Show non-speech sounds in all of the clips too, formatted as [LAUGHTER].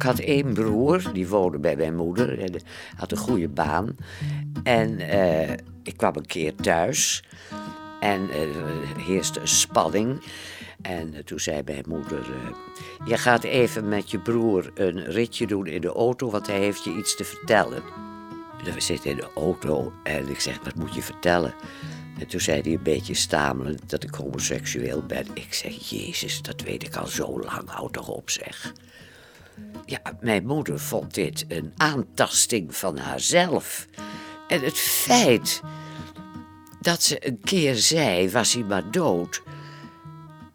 Ik had één broer, die woonde bij mijn moeder. En had een goede baan. En eh, ik kwam een keer thuis. En er heerste een spanning. En uh, toen zei mijn moeder: Je gaat even met je broer een ritje doen in de auto, want hij heeft je iets te vertellen. We zitten in de auto en ik zeg: Wat moet je vertellen? En toen zei hij een beetje stamelend dat ik homoseksueel ben. Ik zeg: Jezus, dat weet ik al zo lang, houd toch op, zeg. Ja, mijn moeder vond dit een aantasting van haarzelf. En het feit dat ze een keer zei, was hij maar dood,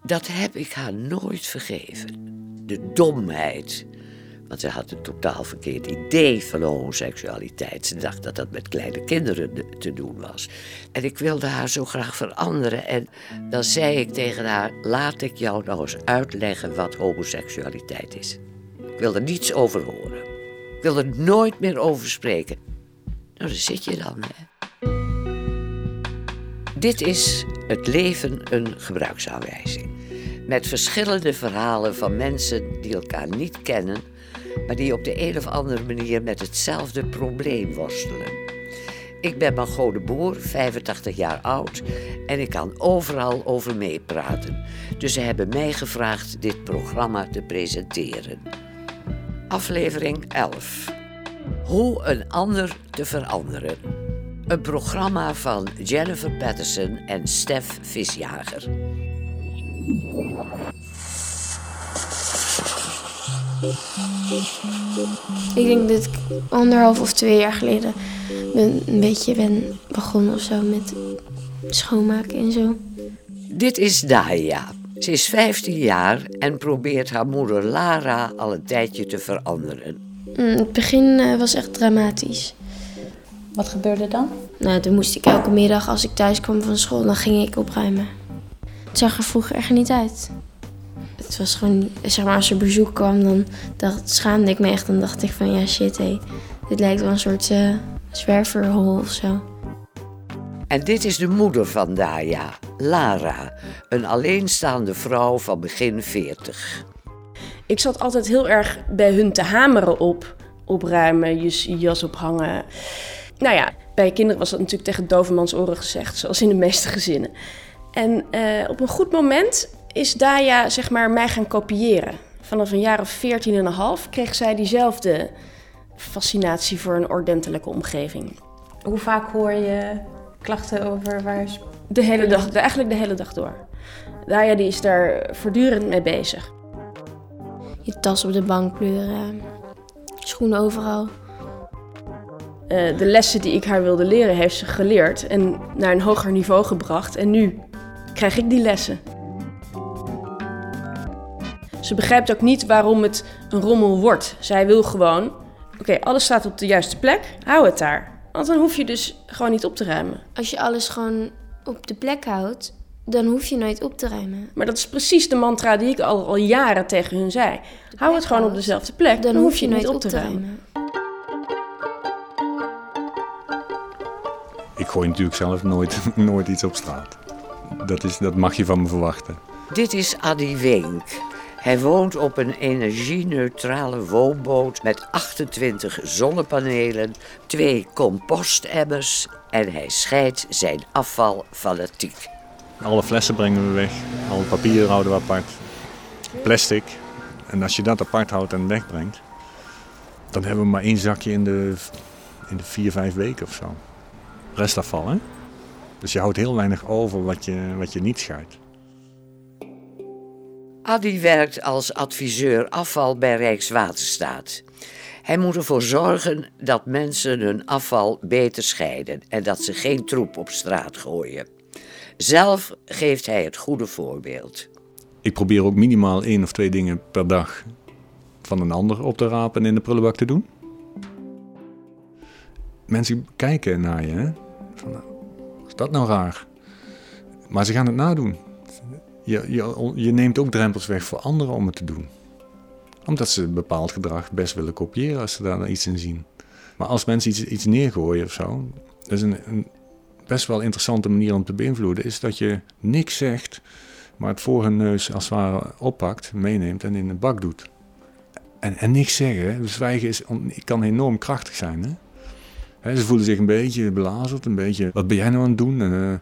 dat heb ik haar nooit vergeven. De domheid. Want ze had een totaal verkeerd idee van homoseksualiteit. Ze dacht dat dat met kleine kinderen te doen was. En ik wilde haar zo graag veranderen. En dan zei ik tegen haar: Laat ik jou nou eens uitleggen wat homoseksualiteit is. Ik wil er niets over horen. Ik wil er nooit meer over spreken. Nou, daar zit je dan, hè. Dit is Het leven een gebruiksaanwijzing. Met verschillende verhalen van mensen die elkaar niet kennen, maar die op de een of andere manier met hetzelfde probleem worstelen. Ik ben Margot de Boer, 85 jaar oud, en ik kan overal over meepraten. Dus ze hebben mij gevraagd dit programma te presenteren. Aflevering 11. Hoe een ander te veranderen. Een programma van Jennifer Patterson en Stef Visjager. Ik denk dat ik anderhalf of twee jaar geleden ben, een beetje ben begonnen of zo met schoonmaken en zo. Dit is Daya. Ze is 15 jaar en probeert haar moeder Lara al een tijdje te veranderen. Mm, het begin eh, was echt dramatisch. Wat gebeurde dan? Nou, toen moest ik elke middag als ik thuis kwam van school, dan ging ik opruimen. Het zag er vroeger echt niet uit. Het was gewoon, zeg maar, als er bezoek kwam, dan dacht, schaamde ik me echt. Dan dacht ik van, ja shit, hé, dit lijkt wel een soort uh, zwerverhol of zo. En dit is de moeder van Daya, Lara, een alleenstaande vrouw van begin 40. Ik zat altijd heel erg bij hun te hameren op opruimen, je jas ophangen. Nou ja, bij kinderen was dat natuurlijk tegen dovermans oren gezegd, zoals in de meeste gezinnen. En uh, op een goed moment is Daya zeg maar mij gaan kopiëren. Vanaf een jaar of veertien en een half kreeg zij diezelfde fascinatie voor een ordentelijke omgeving. Hoe vaak hoor je klachten over waar... De hele dag, eigenlijk de hele dag door. Daya die is daar voortdurend mee bezig. Je tas op de bank pleuren, schoenen overal. Uh, de lessen die ik haar wilde leren, heeft ze geleerd en naar een hoger niveau gebracht. En nu krijg ik die lessen. Ze begrijpt ook niet waarom het een rommel wordt. Zij wil gewoon, oké, alles staat op de juiste plek, hou het daar. Want dan hoef je dus gewoon niet op te ruimen. Als je alles gewoon op de plek houdt, dan hoef je nooit op te ruimen. Maar dat is precies de mantra die ik al, al jaren tegen hun zei. Hou het gewoon op dezelfde plek, dan, dan hoef je, nooit op te ruimen. Ik gooi natuurlijk zelf nooit, [LAUGHS] nooit iets op straat. Dat, is, dat mag je van me verwachten. Dit is Adi Wink. Hij woont op een energie-neutrale woonboot met 28 zonnepanelen, twee compostemmers en hij scheidt zijn afval fanatiek. Alle flessen brengen we weg, alle papier houden we apart, plastic. En als je dat apart houdt en wegbrengt, dan hebben we maar één zakje in de, in de vier, vijf weken of zo. Restafval, hè? Dus je houdt heel weinig over wat je, wat je niet scheidt. Adi werkt als adviseur afval bij Rijkswaterstaat. Hij moet ervoor zorgen dat mensen hun afval beter scheiden en dat ze geen troep op straat gooien. Zelf geeft hij het goede voorbeeld. Ik probeer ook minimaal één of twee dingen per dag van een ander op te rapen en in de prullenbak te doen. Mensen kijken naar je. Is dat nou raar? Maar ze gaan het nadoen. Je, je, je neemt ook drempels weg voor anderen om het te doen. Omdat ze bepaald gedrag best willen kopiëren als ze daar iets in zien. Maar als mensen iets, iets neergooien of zo, dat is een, een best wel interessante manier om te beïnvloeden, is dat je niks zegt, maar het voor hun neus als het ware oppakt, meeneemt en in de bak doet. En, en niks zeggen. Hè. Zwijgen is, kan enorm krachtig zijn. Hè. Ze voelen zich een beetje belazerd, een beetje, wat ben jij nou aan het doen? En,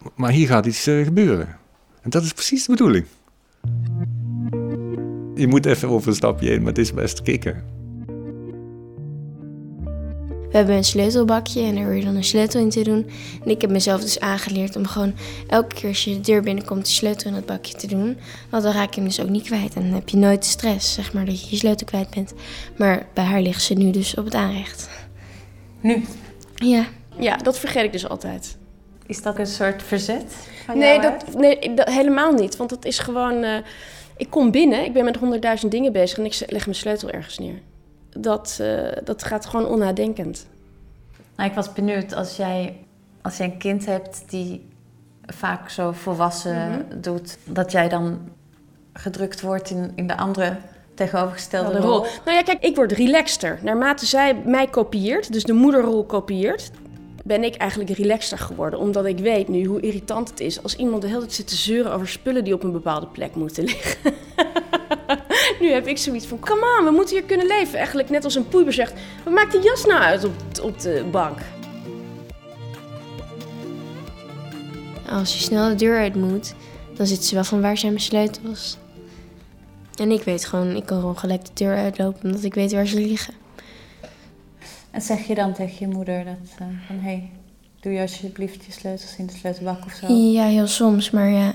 eh, maar hier gaat iets eh, gebeuren. En dat is precies de bedoeling. Je moet even over een stapje heen, maar het is best kicken. We hebben een sleutelbakje en daar hoor je dan een sleutel in te doen. En ik heb mezelf dus aangeleerd om gewoon elke keer als je de deur binnenkomt, de sleutel in het bakje te doen. Want dan raak je hem dus ook niet kwijt. En dan heb je nooit de stress, zeg maar, dat je je sleutel kwijt bent. Maar bij haar ligt ze nu dus op het aanrecht. Nu, Ja, Ja, dat vergeet ik dus altijd. Is dat een soort verzet van Nee, dat, nee dat, helemaal niet. Want het is gewoon... eh, ik kom binnen, ik ben met honderdduizend dingen bezig... en ik leg mijn sleutel ergens neer. Dat, eh, dat gaat gewoon onnadenkend. Nou, ik was benieuwd als jij, als jij een kind hebt die vaak zo volwassen doet, dat jij dan gedrukt wordt in, in de andere tegenovergestelde de rol. rol. Nou ja, kijk, ik word relaxter. Naarmate zij mij kopieert, dus de moederrol kopieert... ben ik eigenlijk relaxter geworden. Omdat ik weet nu hoe irritant het is... als iemand de hele tijd zit te zeuren over spullen die op een bepaalde plek moeten liggen. [LAUGHS] nu heb ik zoiets van, come on, we moeten hier kunnen leven. Eigenlijk net als een poeiber zegt, wat maakt die jas nou uit op, op de bank? als je snel de deur uit moet, dan zit ze wel van waar zijn mijn sleutels. En ik weet gewoon, ik kan gewoon gelijk de deur uitlopen omdat ik weet waar ze liggen. En zeg je dan tegen je moeder dat, eh, van hé, hey, doe je alsjeblieft je sleutels in de sleutelbak of zo? Ja, heel soms, maar ja,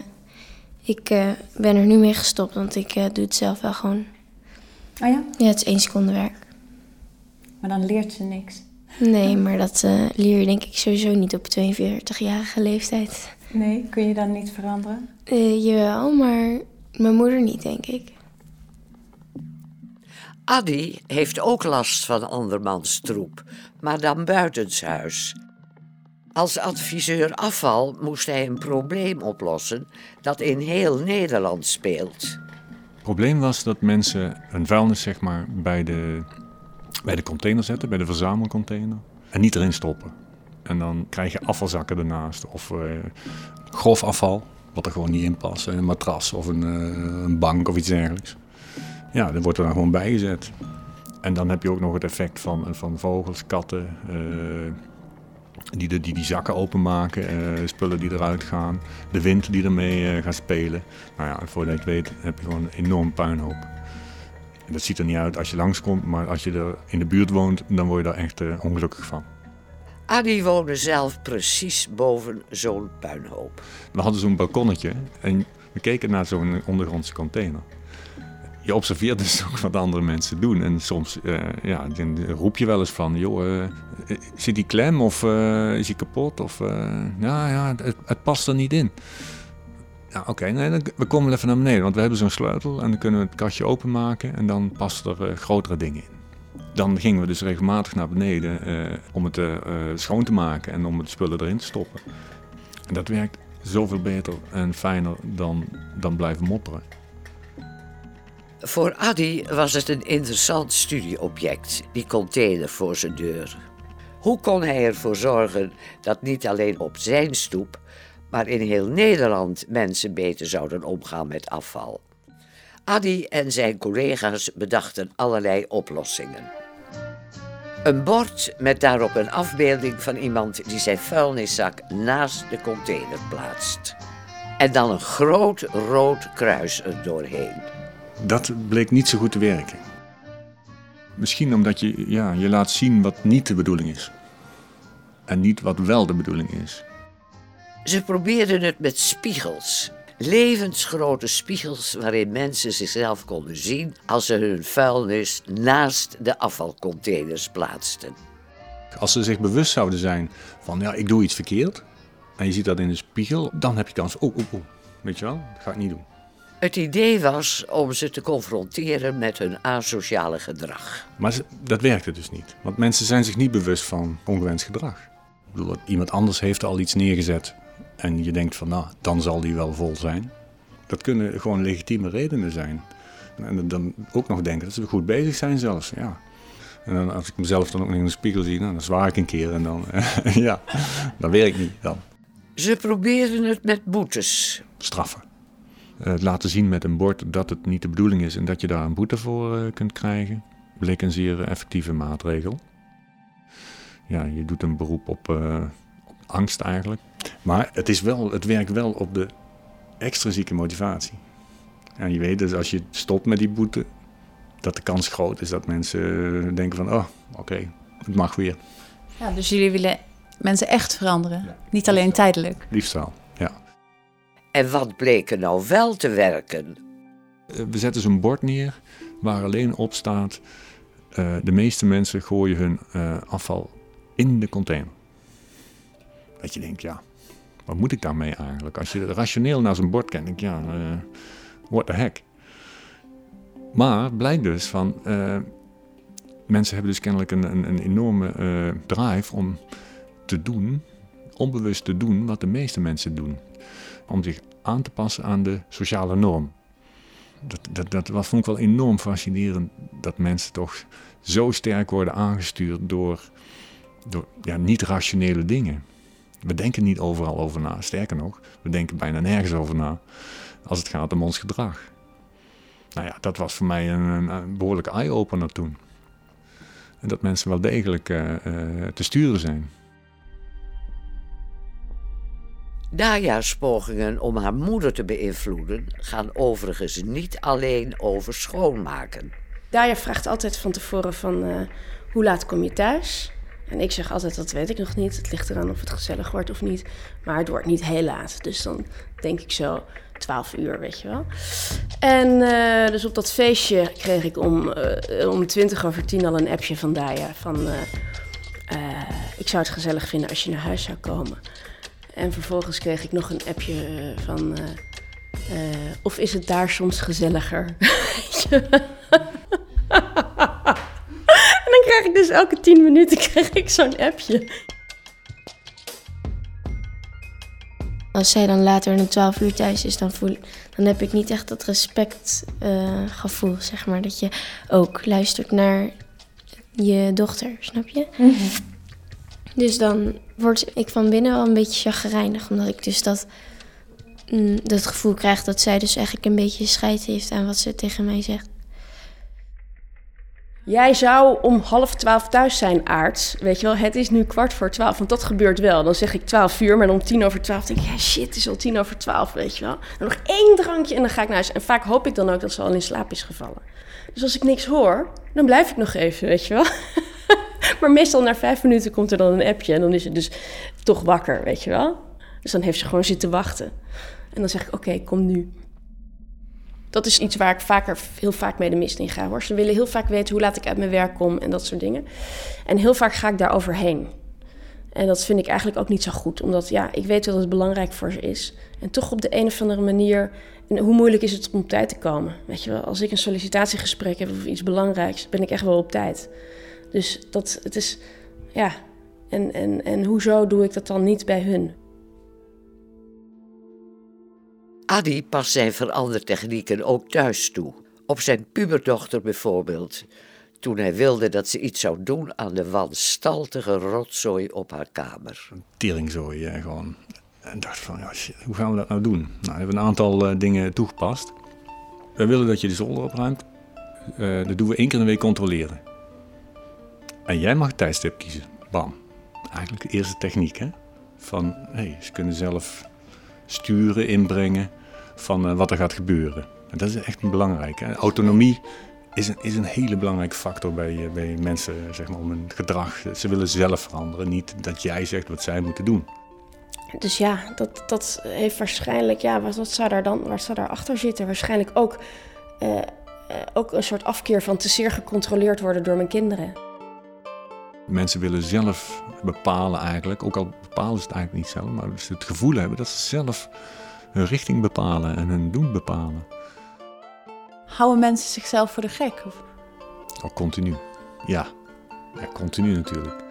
ik eh, ben er nu mee gestopt, want ik eh, doe het zelf wel gewoon. Oh ja? Ja, het is één seconde werk. Maar dan leert ze niks. Nee, maar dat leer je denk ik sowieso niet op 42-jarige leeftijd. Nee, kun je dan niet veranderen? Jawel, maar mijn moeder niet, denk ik. Addy heeft ook last van andermans troep, maar dan buitenshuis. Als adviseur afval moest hij een probleem oplossen dat in heel Nederland speelt. Het probleem was dat mensen hun vuilnis zeg maar, bij, de, bij de container zetten, bij de verzamelcontainer. En niet erin stoppen. En dan krijg je afvalzakken ernaast. Of eh, grof afval, wat er gewoon niet in past. Een matras of een, eh, een bank of iets dergelijks. Ja, dat wordt er dan gewoon bijgezet. En dan heb je ook nog het effect van, van vogels, katten, eh, die, de, die die zakken openmaken, eh, spullen die eruit gaan, de wind die ermee eh, gaat spelen. Nou ja, voordat je het weet heb je gewoon een enorm puinhoop. En dat ziet er niet uit als je langskomt, maar als je er in de buurt woont, dan word je daar echt ongelukkig van. Addy woonde zelf precies boven zo'n puinhoop. We hadden zo'n balkonnetje en we keken naar zo'n ondergrondse container. Je observeert dus [LAUGHS] ook wat andere mensen doen. En soms eh, ja, dan roep je wel eens van, joh, eh, zit die klem of eh, is die kapot? Of, eh, ja, ja, het, het past er niet in. Ja, oké, we komen even naar beneden, want we hebben zo'n sleutel en dan kunnen we het kastje openmaken en dan passen er eh, grotere dingen in. Dan gingen we dus regelmatig naar beneden eh, om het eh, eh, schoon te maken en om het spullen erin te stoppen. En dat werkt zoveel beter en fijner dan, dan blijven mopperen. Voor Addy was het een interessant studieobject, die container voor zijn deur. Hoe kon hij ervoor zorgen dat niet alleen op zijn stoep, maar in heel Nederland mensen beter zouden omgaan met afval? Addy en zijn collega's bedachten allerlei oplossingen. Een bord met daarop een afbeelding van iemand die zijn vuilniszak naast de container plaatst. En dan een groot rood kruis er doorheen. Dat bleek niet zo goed te werken. Misschien omdat je, ja, je laat zien wat niet de bedoeling is. En niet wat wel de bedoeling is. Ze probeerden het met spiegels. Levensgrote spiegels waarin mensen zichzelf konden zien als ze hun vuilnis naast de afvalcontainers plaatsten. Als ze zich bewust zouden zijn van, ja, ik doe iets verkeerd. En je ziet dat in de spiegel, dan heb je kans, oh, oh, oh. Weet je wel, dat ga ik niet doen. Het idee was om ze te confronteren met hun asociale gedrag. Maar dat werkte dus niet. Want mensen zijn zich niet bewust van ongewenst gedrag. Ik bedoel, dat iemand anders heeft al iets neergezet. En je denkt van, nou, dan zal die wel vol zijn. Dat kunnen gewoon legitieme redenen zijn. En dan ook nog denken dat ze goed bezig zijn zelfs, ja. En dan, als ik mezelf dan ook nog in de spiegel zie, nou, dan zwaar ik een keer en dan, [LAUGHS] ja, dat werkt niet dan. Ze probeerden het met boetes. Straffen. Eh, laten zien met een bord dat het niet de bedoeling is en dat je daar een boete voor eh, kunt krijgen, bleek een zeer effectieve maatregel. Ja, je doet een beroep op, eh, op angst eigenlijk. Maar het, is wel, het werkt wel op de extrinsieke motivatie. En je weet dus als je stopt met die boete, dat de kans groot is dat mensen denken van, oh, oké, het mag weer. Ja, dus jullie willen mensen echt veranderen, niet alleen tijdelijk. Liefst wel. En wat bleek er nou wel te werken? Eh, We zetten zo'n bord neer waar alleen op staat: eh, de meeste mensen gooien hun eh, afval in de container. Dat je denkt, ja, wat moet ik daarmee eigenlijk? Als je rationeel naar zo'n bord kijkt, denk ja, eh, what the heck. Maar blijkt dus van, mensen hebben dus kennelijk een, een, een enorme drive om te doen, onbewust te doen wat de meeste mensen doen. Om zich aan te passen aan de sociale norm. Dat, dat, dat was, vond ik wel enorm fascinerend, dat mensen toch zo sterk worden aangestuurd door, door ja, niet-rationele dingen. We denken niet overal over na. Sterker nog, we denken bijna nergens over na als het gaat om ons gedrag. Nou ja, dat was voor mij een, een, behoorlijke eye-opener toen. En dat mensen wel degelijk eh, eh, te sturen zijn. Daja's pogingen om haar moeder te beïnvloeden gaan overigens niet alleen over schoonmaken. Daya vraagt altijd van tevoren van eh, hoe laat kom je thuis? En ik zeg altijd, dat weet ik nog niet. Het ligt eraan of het gezellig wordt of niet. Maar het wordt niet heel laat. Dus dan denk ik zo 12 uur, weet je wel. En eh, dus op dat feestje kreeg ik om, eh, om 20 over 10 al een appje van Daya. Van, ik zou het gezellig vinden als je naar huis zou komen. En vervolgens kreeg ik nog een appje eh, van... eh, eh, of is het daar soms gezelliger? [LAUGHS] En dan krijg ik dus elke 10 minuten [LAUGHS] krijg ik zo'n appje. Als zij dan later om 12 uur thuis is, dan, voel, dan heb ik niet echt dat respectgevoel, zeg maar. Dat je ook luistert naar je dochter, snap je? Dus dan word ik van binnen wel een beetje chagrijnig. Omdat ik dus dat, mm, dat gevoel krijg dat zij dus eigenlijk een beetje scheid heeft aan wat ze tegen mij zegt. Jij zou om half twaalf thuis zijn, aards. Weet je wel, het is nu kwart voor twaalf, want dat gebeurt wel. Dan zeg ik twaalf uur, maar om tien over twaalf denk ik... Ja, shit, het is al tien over twaalf, weet je wel. Dan nog één drankje en dan ga ik naar huis. En vaak hoop ik dan ook dat ze al in slaap is gevallen. Dus als ik niks hoor, dan blijf ik nog even, weet je wel. [LAUGHS] [LAUGHS] maar meestal na vijf minuten komt er dan een appje... en dan is ze dus toch wakker, weet je wel. Dus dan heeft ze gewoon zitten wachten. En dan zeg ik, oké, kom nu. Dat is iets waar ik vaker, heel vaak mee de mist in ga. Hoor. Ze willen heel vaak weten hoe laat ik uit mijn werk kom en dat soort dingen. En heel vaak ga ik daar overheen. En dat vind ik eigenlijk ook niet zo goed. Omdat ja, ik weet dat het belangrijk voor ze is. En toch op de een of andere manier... Hoe moeilijk is het om op tijd te komen? Weet je wel, als ik een sollicitatiegesprek heb of iets belangrijks... ben ik echt wel op tijd. Dus dat, het is... Ja, en, en, en hoezo doe ik dat dan niet bij hun? Adi past zijn verandertechnieken ook thuis toe. Op zijn puberdochter bijvoorbeeld. Toen hij wilde dat ze iets zou doen aan de wanstaltige rotzooi op haar kamer. teringzooi eh, gewoon. En dacht van, ja, shit, hoe gaan we dat nou doen? Nou, we hebben een aantal eh, dingen toegepast. We willen dat je de zolder opruimt. Eh, dat doen we één keer in de week controleren. En jij mag tijdstip kiezen. Bam. Eigenlijk de eerste techniek, hè? Van, hey, ze kunnen zelf sturen, inbrengen van eh, wat er gaat gebeuren. En dat is echt een belangrijke. hè. Autonomie is een, is een hele belangrijke factor bij, eh, bij mensen, zeg maar, om hun gedrag. Ze willen zelf veranderen, niet dat jij zegt wat zij moeten doen. Dus ja, dat, dat heeft waarschijnlijk, ja, wat, wat zou daar dan, waar zou daarachter zitten? Waarschijnlijk ook, eh, ook een soort afkeer van te zeer gecontroleerd worden door mijn kinderen. Mensen willen zelf bepalen eigenlijk, ook al bepalen ze het eigenlijk niet zelf, maar ze het gevoel hebben dat ze zelf hun richting bepalen en hun doen bepalen. Houden mensen zichzelf voor de gek? Of? Ook continu. Ja, ja continu natuurlijk.